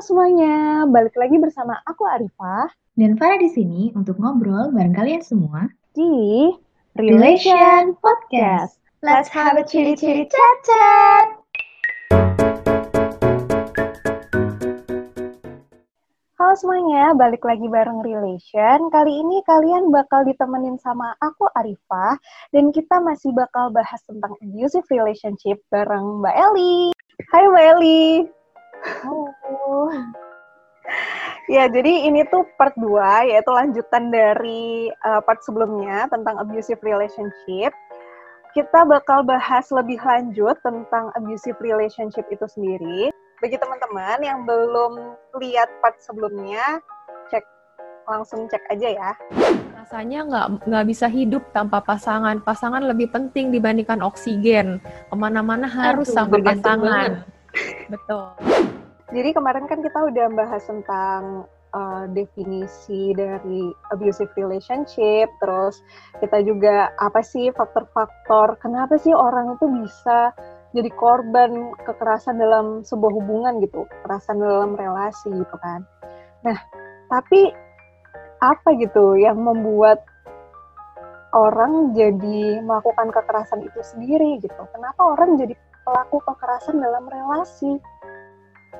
Halo semuanya, balik lagi bersama aku Arifah dan Farah di sini untuk ngobrol bareng kalian semua di Relation Podcast. Let's have a chili-chili chat-chat. Halo semuanya, balik lagi bareng Relation. Kali ini kalian bakal ditemenin sama aku Arifah dan kita masih bakal bahas tentang abusive relationship bareng Mbak Eli. Hai Mbak Eli. Halo. Ya, jadi ini tuh part 2, yaitu lanjutan dari uh, part sebelumnya tentang abusive relationship. Kita bakal bahas lebih lanjut tentang abusive relationship itu sendiri. Bagi teman-teman yang belum lihat part sebelumnya, cek langsung cek aja ya. Rasanya nggak nggak bisa hidup tanpa pasangan. Pasangan lebih penting dibandingkan oksigen. Ke mana-mana harus Aduh, sama pasangan. Banget Betul. Jadi kemarin kan kita udah bahas tentang uh, definisi dari abusive relationship, terus kita juga apa sih faktor-faktor kenapa sih orang itu bisa jadi korban kekerasan dalam sebuah hubungan gitu, kekerasan dalam relasi gitu kan. Nah, tapi apa gitu yang membuat orang jadi melakukan kekerasan itu sendiri gitu? Kenapa orang jadi pelaku kekerasan dalam relasi.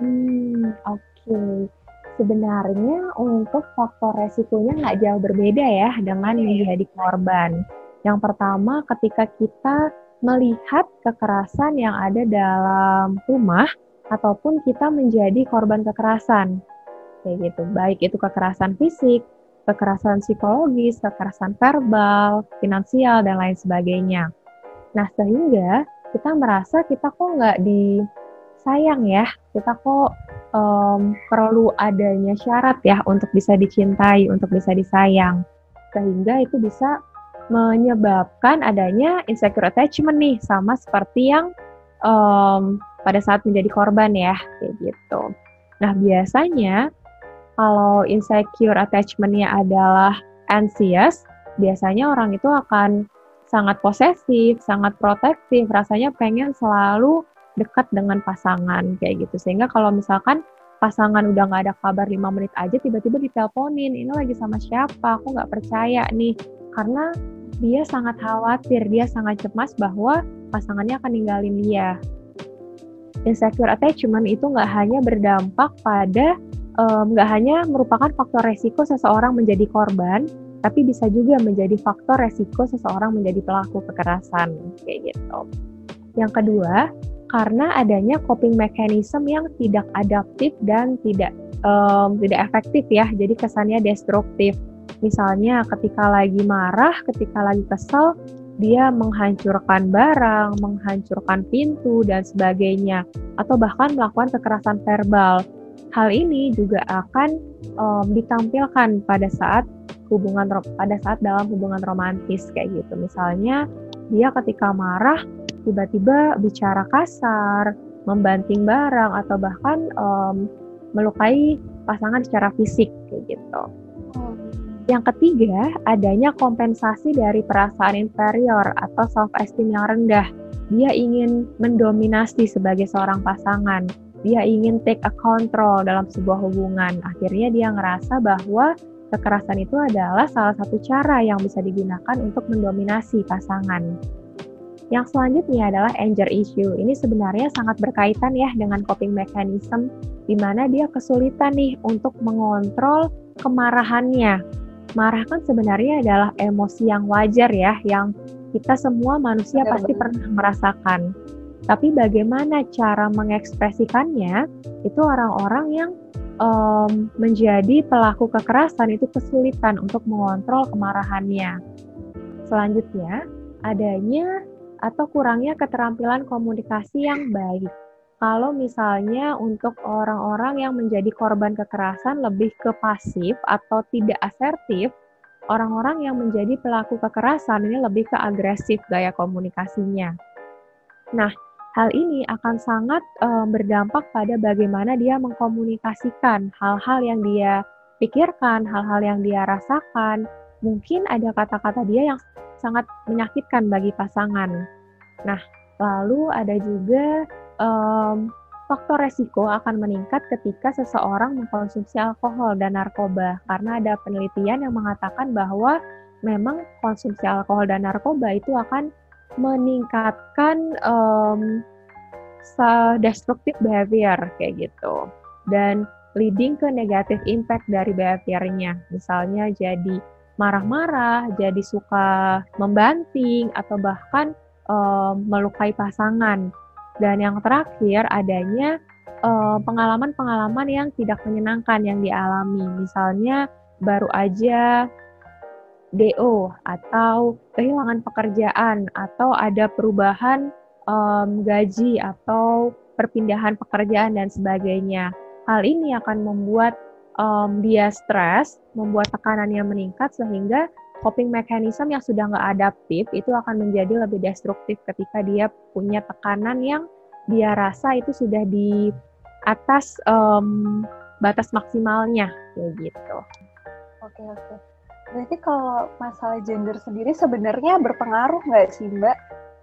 Hmm, oke. Okay. Sebenarnya untuk faktor resikonya nggak jauh berbeda ya dengan yang menjadi korban. Yang pertama, ketika kita melihat kekerasan yang ada dalam rumah ataupun kita menjadi korban kekerasan. Kayak gitu. Baik itu kekerasan fisik, kekerasan psikologis, kekerasan verbal, finansial dan lain sebagainya. Nah, sehingga kita merasa kita kok nggak disayang ya, kita kok um, perlu adanya syarat ya untuk bisa dicintai, untuk bisa disayang. Sehingga itu bisa menyebabkan adanya insecure attachment nih, sama seperti yang um, pada saat menjadi korban ya, kayak gitu. Nah, biasanya kalau insecure attachment-nya adalah anxious, biasanya orang itu akan sangat posesif, sangat protektif, rasanya pengen selalu dekat dengan pasangan kayak gitu. Sehingga kalau misalkan pasangan udah nggak ada kabar lima menit aja, tiba-tiba diteleponin, ini lagi sama siapa, aku nggak percaya nih. Karena dia sangat khawatir, dia sangat cemas bahwa pasangannya akan ninggalin dia. Insecure attachment itu nggak hanya berdampak pada nggak um, hanya merupakan faktor resiko seseorang menjadi korban, tapi bisa juga menjadi faktor resiko seseorang menjadi pelaku kekerasan kayak gitu. Yang kedua, karena adanya coping mechanism yang tidak adaptif dan tidak um, tidak efektif ya, jadi kesannya destruktif. Misalnya ketika lagi marah, ketika lagi kesel, dia menghancurkan barang, menghancurkan pintu dan sebagainya, atau bahkan melakukan kekerasan verbal. Hal ini juga akan um, ditampilkan pada saat hubungan pada saat dalam hubungan romantis kayak gitu. Misalnya dia ketika marah tiba-tiba bicara kasar, membanting barang atau bahkan um, melukai pasangan secara fisik kayak gitu. Yang ketiga, adanya kompensasi dari perasaan inferior atau self esteem yang rendah. Dia ingin mendominasi sebagai seorang pasangan. Dia ingin take a control dalam sebuah hubungan. Akhirnya dia ngerasa bahwa kekerasan itu adalah salah satu cara yang bisa digunakan untuk mendominasi pasangan. Yang selanjutnya adalah anger issue. Ini sebenarnya sangat berkaitan ya dengan coping mechanism di mana dia kesulitan nih untuk mengontrol kemarahannya. Marah kan sebenarnya adalah emosi yang wajar ya, yang kita semua manusia pasti pernah merasakan. Tapi bagaimana cara mengekspresikannya, itu orang-orang yang um, menjadi pelaku kekerasan itu kesulitan untuk mengontrol kemarahannya. Selanjutnya, adanya atau kurangnya keterampilan komunikasi yang baik. Kalau misalnya untuk orang-orang yang menjadi korban kekerasan lebih ke pasif atau tidak asertif, orang-orang yang menjadi pelaku kekerasan ini lebih ke agresif gaya komunikasinya. Nah, Hal ini akan sangat uh, berdampak pada bagaimana dia mengkomunikasikan hal-hal yang dia pikirkan, hal-hal yang dia rasakan. Mungkin ada kata-kata dia yang sangat menyakitkan bagi pasangan. Nah, lalu ada juga um, faktor resiko akan meningkat ketika seseorang mengkonsumsi alkohol dan narkoba karena ada penelitian yang mengatakan bahwa memang konsumsi alkohol dan narkoba itu akan meningkatkan um, destructive behavior kayak gitu dan leading ke negative impact dari behaviornya misalnya jadi marah-marah jadi suka membanting atau bahkan um, melukai pasangan dan yang terakhir adanya eh, pengalaman-pengalaman uh, yang tidak menyenangkan yang dialami. Misalnya baru aja DO atau kehilangan pekerjaan atau ada perubahan um, gaji atau perpindahan pekerjaan dan sebagainya. Hal ini akan membuat um, dia stres, membuat tekanannya meningkat sehingga coping mechanism yang sudah nggak adaptif itu akan menjadi lebih destruktif ketika dia punya tekanan yang dia rasa itu sudah di atas um, batas maksimalnya kayak gitu. Oke oke. Berarti kalau masalah gender sendiri sebenarnya berpengaruh nggak sih Mbak?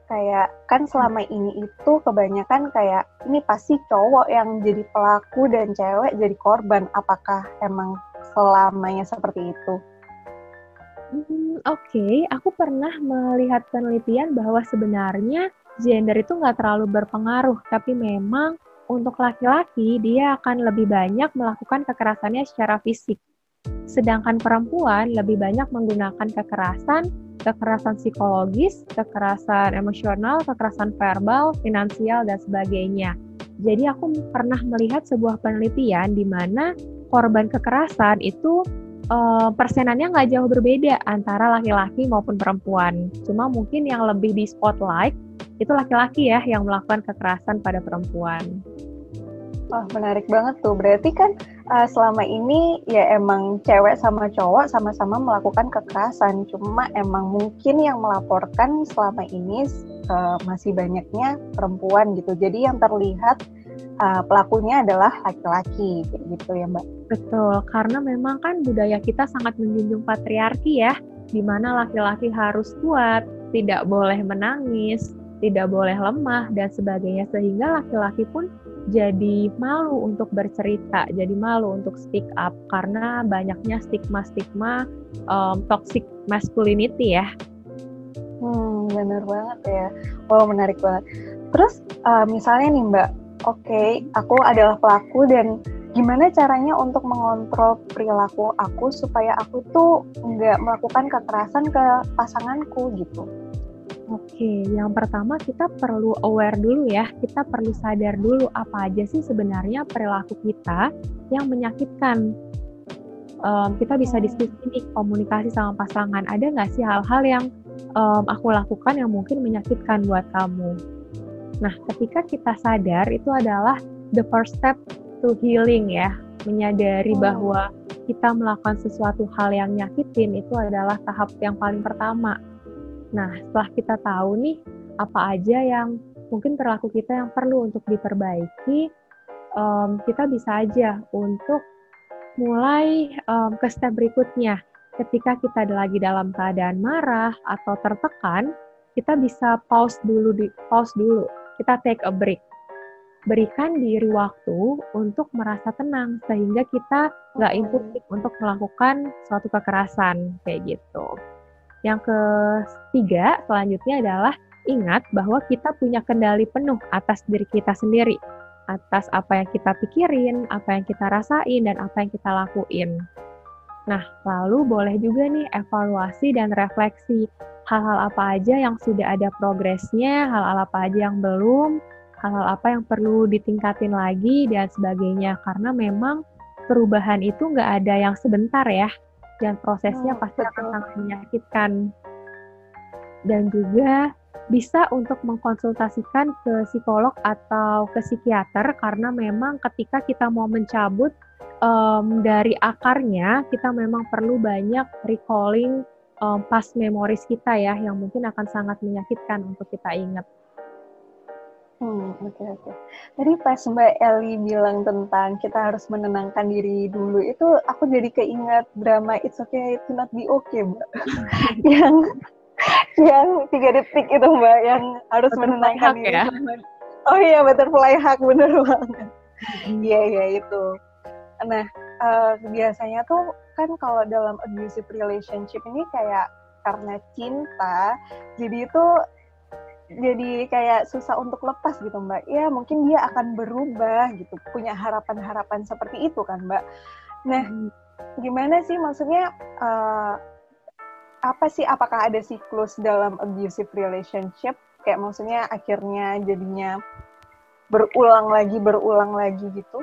Kayak kan selama ini itu kebanyakan kayak ini pasti cowok yang jadi pelaku dan cewek jadi korban. Apakah emang selamanya seperti itu? Hmm, Oke, okay. aku pernah melihat penelitian bahwa sebenarnya gender itu nggak terlalu berpengaruh, tapi memang untuk laki-laki dia akan lebih banyak melakukan kekerasannya secara fisik. Sedangkan perempuan lebih banyak menggunakan kekerasan, kekerasan psikologis, kekerasan emosional, kekerasan verbal, finansial, dan sebagainya. Jadi aku pernah melihat sebuah penelitian di mana korban kekerasan itu uh, persenannya nggak jauh berbeda antara laki-laki maupun perempuan. Cuma mungkin yang lebih di spotlight itu laki-laki ya yang melakukan kekerasan pada perempuan. Wah menarik banget tuh. Berarti kan uh, selama ini ya emang cewek sama cowok sama-sama melakukan kekerasan. Cuma emang mungkin yang melaporkan selama ini uh, masih banyaknya perempuan gitu. Jadi yang terlihat uh, pelakunya adalah laki-laki gitu ya mbak. Betul, karena memang kan budaya kita sangat menjunjung patriarki ya, di mana laki-laki harus kuat, tidak boleh menangis, tidak boleh lemah dan sebagainya sehingga laki-laki pun jadi malu untuk bercerita, jadi malu untuk speak up karena banyaknya stigma-stigma um, toxic masculinity ya. Hmm, benar banget ya. Wow, menarik banget. Terus uh, misalnya nih Mbak, oke, okay, aku adalah pelaku dan gimana caranya untuk mengontrol perilaku aku supaya aku tuh nggak melakukan kekerasan ke pasanganku gitu. Oke, yang pertama kita perlu aware dulu ya, kita perlu sadar dulu apa aja sih sebenarnya perilaku kita yang menyakitkan. Um, kita bisa diskusi nih komunikasi sama pasangan, ada nggak sih hal-hal yang um, aku lakukan yang mungkin menyakitkan buat kamu? Nah, ketika kita sadar itu adalah the first step to healing ya, menyadari oh. bahwa kita melakukan sesuatu hal yang nyakitin itu adalah tahap yang paling pertama. Nah, setelah kita tahu nih apa aja yang mungkin perilaku kita yang perlu untuk diperbaiki, um, kita bisa aja untuk mulai um, ke step berikutnya. Ketika kita lagi dalam keadaan marah atau tertekan, kita bisa pause dulu, di, pause dulu kita take a break. Berikan diri waktu untuk merasa tenang sehingga kita nggak impulsif untuk melakukan suatu kekerasan kayak gitu. Yang ketiga selanjutnya adalah ingat bahwa kita punya kendali penuh atas diri kita sendiri, atas apa yang kita pikirin, apa yang kita rasain, dan apa yang kita lakuin. Nah, lalu boleh juga nih evaluasi dan refleksi hal-hal apa aja yang sudah ada progresnya, hal-hal apa aja yang belum, hal-hal apa yang perlu ditingkatin lagi dan sebagainya. Karena memang perubahan itu nggak ada yang sebentar ya, dan prosesnya oh, pasti betul. akan sangat menyakitkan. Dan juga bisa untuk mengkonsultasikan ke psikolog atau ke psikiater karena memang ketika kita mau mencabut um, dari akarnya kita memang perlu banyak recalling um, past memories kita ya yang mungkin akan sangat menyakitkan untuk kita ingat. Hmm, oke okay, oke. Okay. Tadi pas Mbak Eli bilang tentang kita harus menenangkan diri dulu, itu aku jadi keinget drama It's Okay to Not Be Okay, Mbak. yang yang tiga detik itu Mbak, yang harus menenangkan diri. Ya? oh iya butterfly hug bener banget iya iya itu nah uh, biasanya tuh kan kalau dalam abusive relationship ini kayak karena cinta jadi itu jadi kayak susah untuk lepas gitu mbak. Ya mungkin dia akan berubah gitu punya harapan-harapan seperti itu kan mbak. Nah hmm. gimana sih maksudnya uh, apa sih apakah ada siklus dalam abusive relationship? Kayak maksudnya akhirnya jadinya berulang lagi berulang lagi gitu?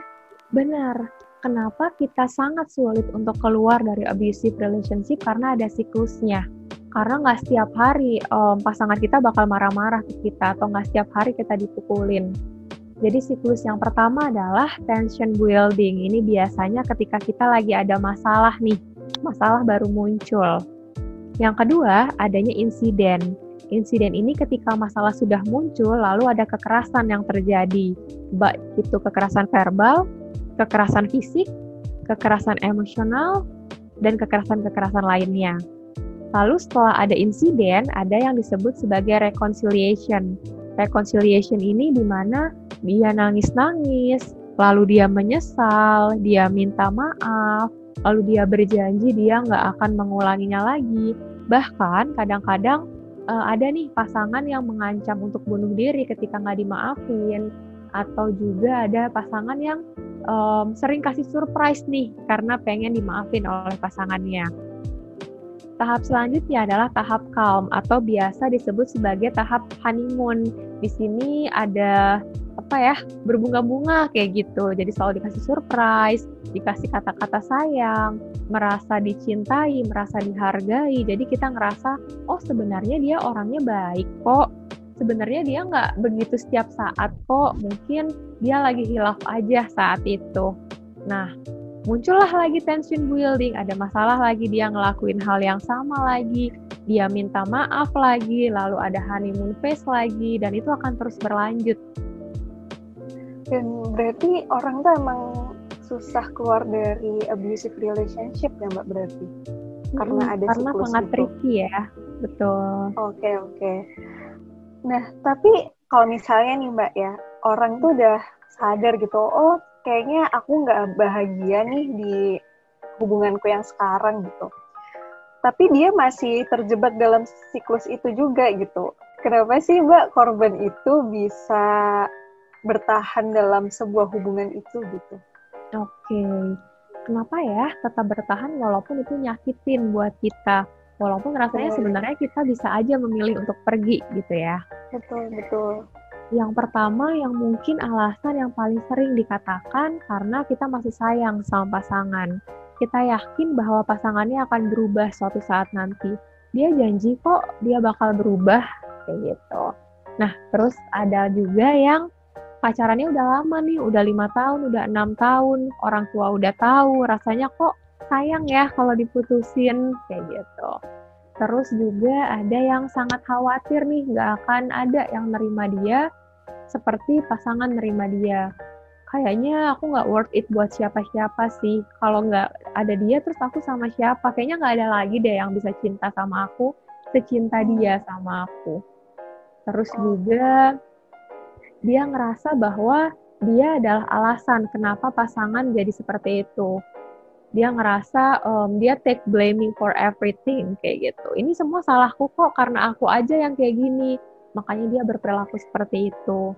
Benar. Kenapa kita sangat sulit untuk keluar dari abusive relationship? Karena ada siklusnya karena nggak setiap hari um, pasangan kita bakal marah-marah ke kita atau nggak setiap hari kita dipukulin. Jadi siklus yang pertama adalah tension building. Ini biasanya ketika kita lagi ada masalah nih, masalah baru muncul. Yang kedua, adanya insiden. Insiden ini ketika masalah sudah muncul, lalu ada kekerasan yang terjadi. Baik itu kekerasan verbal, kekerasan fisik, kekerasan emosional, dan kekerasan-kekerasan lainnya. Lalu setelah ada insiden, ada yang disebut sebagai reconciliation. Reconciliation ini di mana dia nangis-nangis, lalu dia menyesal, dia minta maaf, lalu dia berjanji dia nggak akan mengulanginya lagi. Bahkan kadang-kadang uh, ada nih pasangan yang mengancam untuk bunuh diri ketika nggak dimaafin, atau juga ada pasangan yang um, sering kasih surprise nih karena pengen dimaafin oleh pasangannya. Tahap selanjutnya adalah tahap calm atau biasa disebut sebagai tahap honeymoon. Di sini ada apa ya berbunga-bunga kayak gitu. Jadi selalu dikasih surprise, dikasih kata-kata sayang, merasa dicintai, merasa dihargai. Jadi kita ngerasa oh sebenarnya dia orangnya baik kok. Sebenarnya dia nggak begitu setiap saat kok. Mungkin dia lagi hilaf aja saat itu. Nah, muncullah lagi tension building, ada masalah lagi dia ngelakuin hal yang sama lagi, dia minta maaf lagi, lalu ada honeymoon phase lagi, dan itu akan terus berlanjut. Dan berarti orang tuh emang susah keluar dari abusive relationship ya mbak berarti? Karena hmm, ada Karena sangat tricky ya, betul. Oke okay, oke. Okay. Nah tapi kalau misalnya nih mbak ya, orang tuh udah sadar gitu, oh kayaknya aku nggak bahagia nih di hubunganku yang sekarang gitu. Tapi dia masih terjebak dalam siklus itu juga gitu. Kenapa sih Mbak korban itu bisa bertahan dalam sebuah hubungan itu gitu? Oke, kenapa ya tetap bertahan walaupun itu nyakitin buat kita? Walaupun rasanya sebenarnya kita bisa aja memilih untuk pergi gitu ya. Betul, betul. Yang pertama yang mungkin alasan yang paling sering dikatakan karena kita masih sayang sama pasangan. Kita yakin bahwa pasangannya akan berubah suatu saat nanti. Dia janji kok dia bakal berubah kayak gitu. Nah, terus ada juga yang pacarannya udah lama nih, udah lima tahun, udah enam tahun, orang tua udah tahu, rasanya kok sayang ya kalau diputusin kayak gitu. Terus juga ada yang sangat khawatir nih nggak akan ada yang nerima dia seperti pasangan nerima dia. Kayaknya aku nggak worth it buat siapa-siapa sih. Kalau nggak ada dia terus aku sama siapa? Kayaknya nggak ada lagi deh yang bisa cinta sama aku secinta dia sama aku. Terus juga dia ngerasa bahwa dia adalah alasan kenapa pasangan jadi seperti itu dia ngerasa um, dia take blaming for everything kayak gitu. Ini semua salahku kok karena aku aja yang kayak gini. Makanya dia berperilaku seperti itu.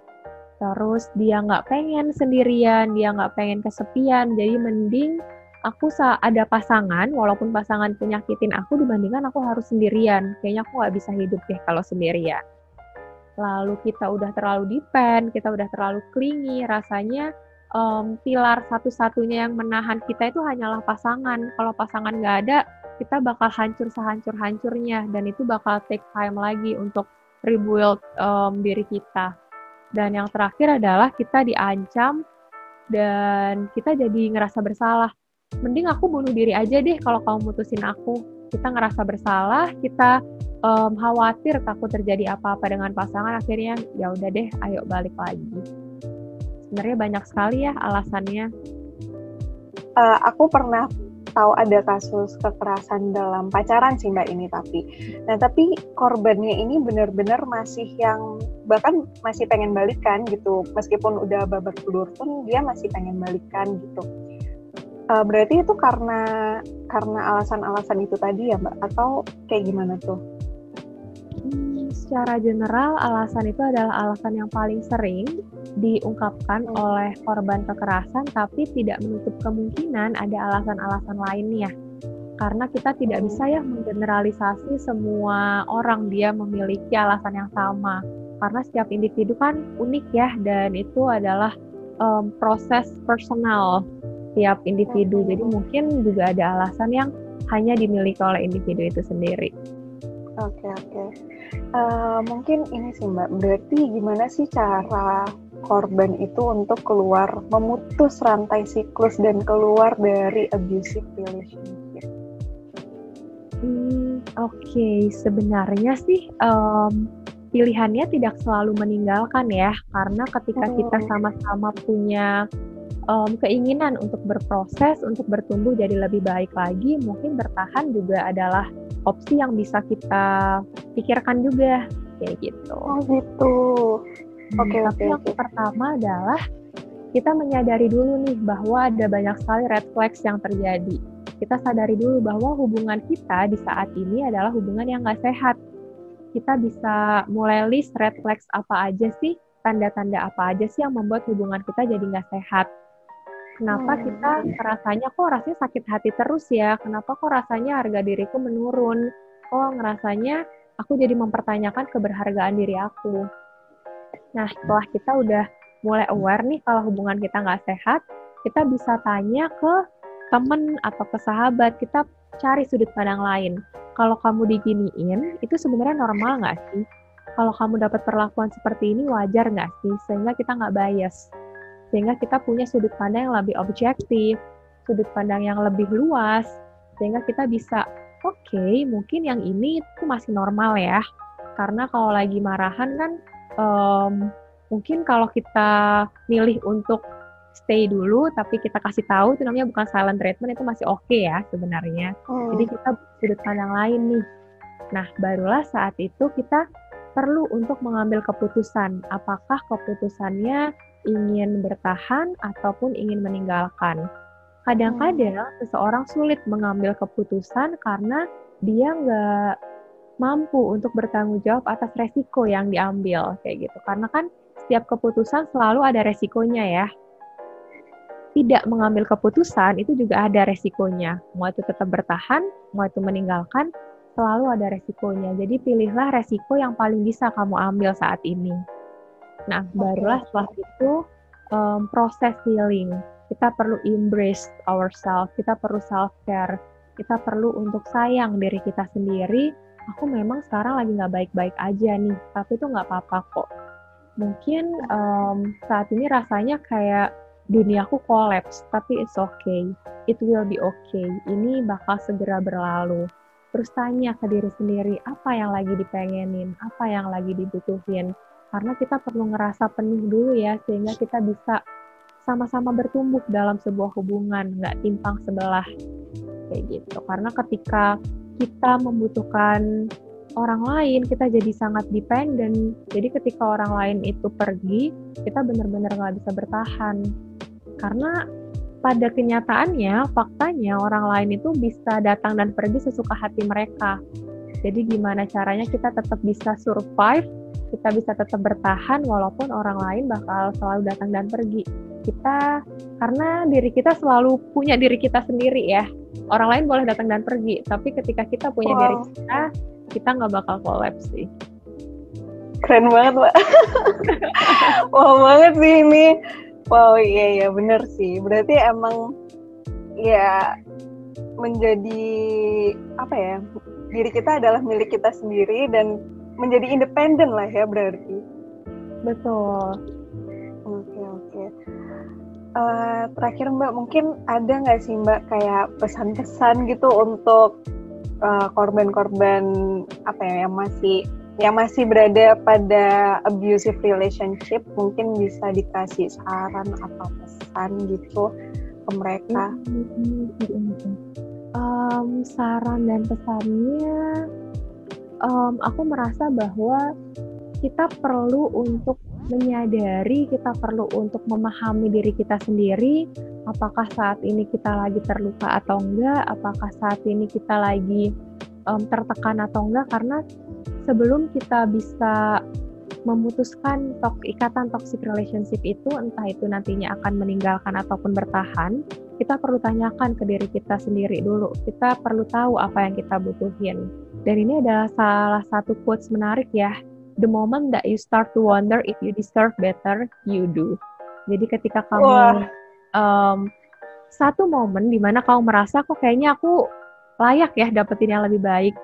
Terus dia nggak pengen sendirian, dia nggak pengen kesepian. Jadi mending aku ada pasangan, walaupun pasangan penyakitin aku dibandingkan aku harus sendirian. Kayaknya aku nggak bisa hidup deh kalau sendirian. Lalu kita udah terlalu depend, kita udah terlalu clingy, rasanya um, pilar satu-satunya yang menahan kita itu hanyalah pasangan. Kalau pasangan nggak ada, kita bakal hancur sehancur-hancurnya dan itu bakal take time lagi untuk rebuild um, diri kita. Dan yang terakhir adalah kita diancam dan kita jadi ngerasa bersalah. Mending aku bunuh diri aja deh kalau kamu mutusin aku. Kita ngerasa bersalah, kita um, khawatir takut terjadi apa-apa dengan pasangan. Akhirnya ya udah deh, ayo balik lagi sebenarnya banyak sekali ya alasannya. Uh, aku pernah tahu ada kasus kekerasan dalam pacaran sih mbak ini tapi. Nah tapi korbannya ini benar-benar masih yang bahkan masih pengen balikan gitu. Meskipun udah babar belur pun dia masih pengen balikan gitu. Uh, berarti itu karena karena alasan-alasan itu tadi ya mbak? Atau kayak gimana tuh? Hmm, secara general alasan itu adalah alasan yang paling sering diungkapkan hmm. oleh korban kekerasan tapi tidak menutup kemungkinan ada alasan-alasan lainnya. Karena kita tidak bisa ya menggeneralisasi semua orang dia memiliki alasan yang sama. Karena setiap individu kan unik ya dan itu adalah um, proses personal tiap individu. Jadi mungkin juga ada alasan yang hanya dimiliki oleh individu itu sendiri. Oke okay, oke. Okay. Uh, mungkin ini sih Mbak. Berarti gimana sih cara korban itu untuk keluar memutus rantai siklus dan keluar dari abusive relationship? Hmm, oke. Okay. Sebenarnya sih um, pilihannya tidak selalu meninggalkan ya, karena ketika hmm. kita sama-sama punya um, keinginan untuk berproses, untuk bertumbuh jadi lebih baik lagi, mungkin bertahan juga adalah opsi yang bisa kita pikirkan juga kayak gitu. Oh gitu. Oke, okay, tapi okay, yang okay. pertama adalah kita menyadari dulu nih bahwa ada banyak sekali red flags yang terjadi. Kita sadari dulu bahwa hubungan kita di saat ini adalah hubungan yang nggak sehat. Kita bisa mulai list red flags apa aja sih, tanda-tanda apa aja sih yang membuat hubungan kita jadi nggak sehat kenapa hmm. kita rasanya kok rasanya sakit hati terus ya kenapa kok rasanya harga diriku menurun kok ngerasanya aku jadi mempertanyakan keberhargaan diri aku nah setelah kita udah mulai aware nih kalau hubungan kita nggak sehat kita bisa tanya ke temen atau ke sahabat. Kita cari sudut pandang lain. Kalau kamu diginiin itu sebenarnya normal nggak sih? Kalau kamu dapat perlakuan seperti ini wajar nggak sih? Sehingga kita nggak bias. Sehingga kita punya sudut pandang yang lebih objektif, sudut pandang yang lebih luas, sehingga kita bisa, oke, okay, mungkin yang ini itu masih normal ya, karena kalau lagi marahan kan, um, mungkin kalau kita milih untuk stay dulu, tapi kita kasih tahu itu namanya bukan silent treatment itu masih oke okay ya sebenarnya. Hmm. Jadi kita sudut pandang lain nih. Nah, barulah saat itu kita perlu untuk mengambil keputusan. Apakah keputusannya ingin bertahan ataupun ingin meninggalkan. Kadang-kadang hmm. seseorang sulit mengambil keputusan karena dia nggak mampu untuk bertanggung jawab atas resiko yang diambil kayak gitu. Karena kan setiap keputusan selalu ada resikonya ya. Tidak mengambil keputusan itu juga ada resikonya. Mau itu tetap bertahan, mau itu meninggalkan, selalu ada resikonya. Jadi pilihlah resiko yang paling bisa kamu ambil saat ini. Nah, barulah setelah itu um, proses healing. Kita perlu embrace ourselves, kita perlu self care, kita perlu untuk sayang diri kita sendiri. Aku memang sekarang lagi nggak baik-baik aja nih, tapi itu nggak apa-apa kok. Mungkin um, saat ini rasanya kayak duniaku kolaps, tapi it's okay. It will be okay. Ini bakal segera berlalu. Terus tanya ke diri sendiri, apa yang lagi dipengenin, apa yang lagi dibutuhin karena kita perlu ngerasa penuh dulu ya sehingga kita bisa sama-sama bertumbuh dalam sebuah hubungan nggak timpang sebelah kayak gitu karena ketika kita membutuhkan orang lain kita jadi sangat dependen jadi ketika orang lain itu pergi kita benar-benar nggak bisa bertahan karena pada kenyataannya faktanya orang lain itu bisa datang dan pergi sesuka hati mereka jadi gimana caranya kita tetap bisa survive kita bisa tetap bertahan walaupun orang lain bakal selalu datang dan pergi. Kita karena diri kita selalu punya diri kita sendiri ya. Orang lain boleh datang dan pergi, tapi ketika kita punya wow. diri kita, kita nggak bakal kolaps sih. Keren banget, Mbak. wow banget sih ini. Wow, iya iya bener sih. Berarti emang ya menjadi apa ya? Diri kita adalah milik kita sendiri dan menjadi independen lah ya berarti. Betul. Uh, terakhir Mbak mungkin ada nggak sih Mbak kayak pesan-pesan gitu untuk eh, korban-korban apa ya yang masih yang masih berada pada abusive relationship mungkin bisa dikasih saran atau pesan gitu ke mereka. Um, saran dan pesannya, um, aku merasa bahwa kita perlu untuk menyadari, kita perlu untuk memahami diri kita sendiri, apakah saat ini kita lagi terluka atau enggak, apakah saat ini kita lagi um, tertekan atau enggak, karena sebelum kita bisa memutuskan tok ikatan toxic relationship itu entah itu nantinya akan meninggalkan ataupun bertahan kita perlu tanyakan ke diri kita sendiri dulu. Kita perlu tahu apa yang kita butuhin. Dan ini adalah salah satu quotes menarik ya the moment that you start to wonder if you deserve better, you do. Jadi ketika kamu um, satu momen di mana kamu merasa kok kayaknya aku layak ya dapetin yang lebih baik,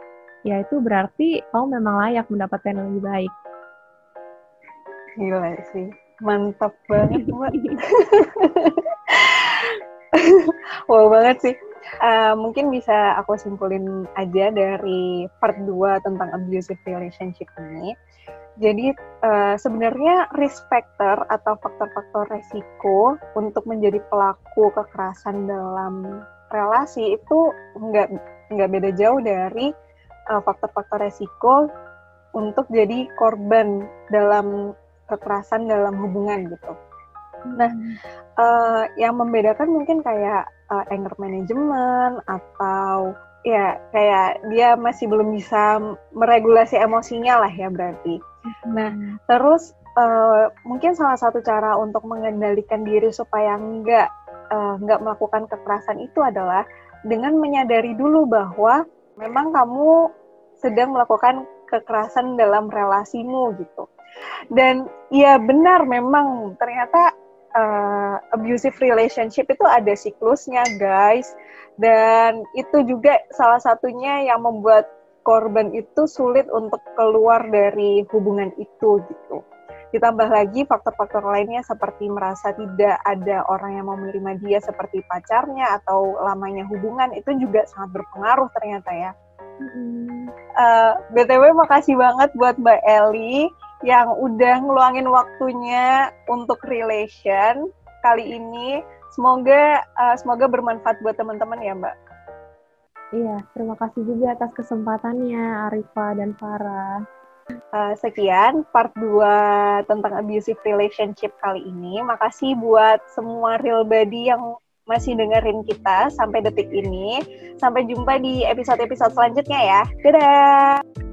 ya itu berarti kamu memang layak mendapatkan yang lebih baik. Gila sih, mantap banget mbak. wow banget sih. Uh, mungkin bisa aku simpulin aja dari part 2 tentang abusive relationship ini. Jadi uh, sebenarnya risk factor atau faktor-faktor resiko untuk menjadi pelaku kekerasan dalam relasi itu nggak nggak beda jauh dari eh, faktor-faktor resiko untuk jadi korban dalam kekerasan dalam hubungan gitu. Nah, uh, yang membedakan mungkin kayak uh, anger management atau ya kayak dia masih belum bisa meregulasi emosinya lah ya berarti. Nah, terus uh, mungkin salah satu cara untuk mengendalikan diri supaya nggak uh, nggak melakukan kekerasan itu adalah dengan menyadari dulu bahwa memang kamu sedang melakukan kekerasan dalam relasimu gitu. Dan ya benar memang ternyata uh, abusive relationship itu ada siklusnya, guys. Dan itu juga salah satunya yang membuat korban itu sulit untuk keluar dari hubungan itu gitu. Ditambah lagi faktor-faktor lainnya seperti merasa tidak ada orang yang mau menerima dia seperti pacarnya atau lamanya hubungan itu juga sangat berpengaruh ternyata ya. Mm. Uh, eh, BTW makasih banget buat Mbak Eli yang udah ngeluangin waktunya untuk relation kali ini. Semoga uh, semoga bermanfaat buat teman-teman ya, Mbak. Iya, terima kasih juga atas kesempatannya Arifa dan Farah. Uh, sekian part 2 tentang abusive relationship kali ini. Makasih buat semua real body yang masih dengerin kita sampai detik ini. Sampai jumpa di episode-episode selanjutnya ya. Dadah!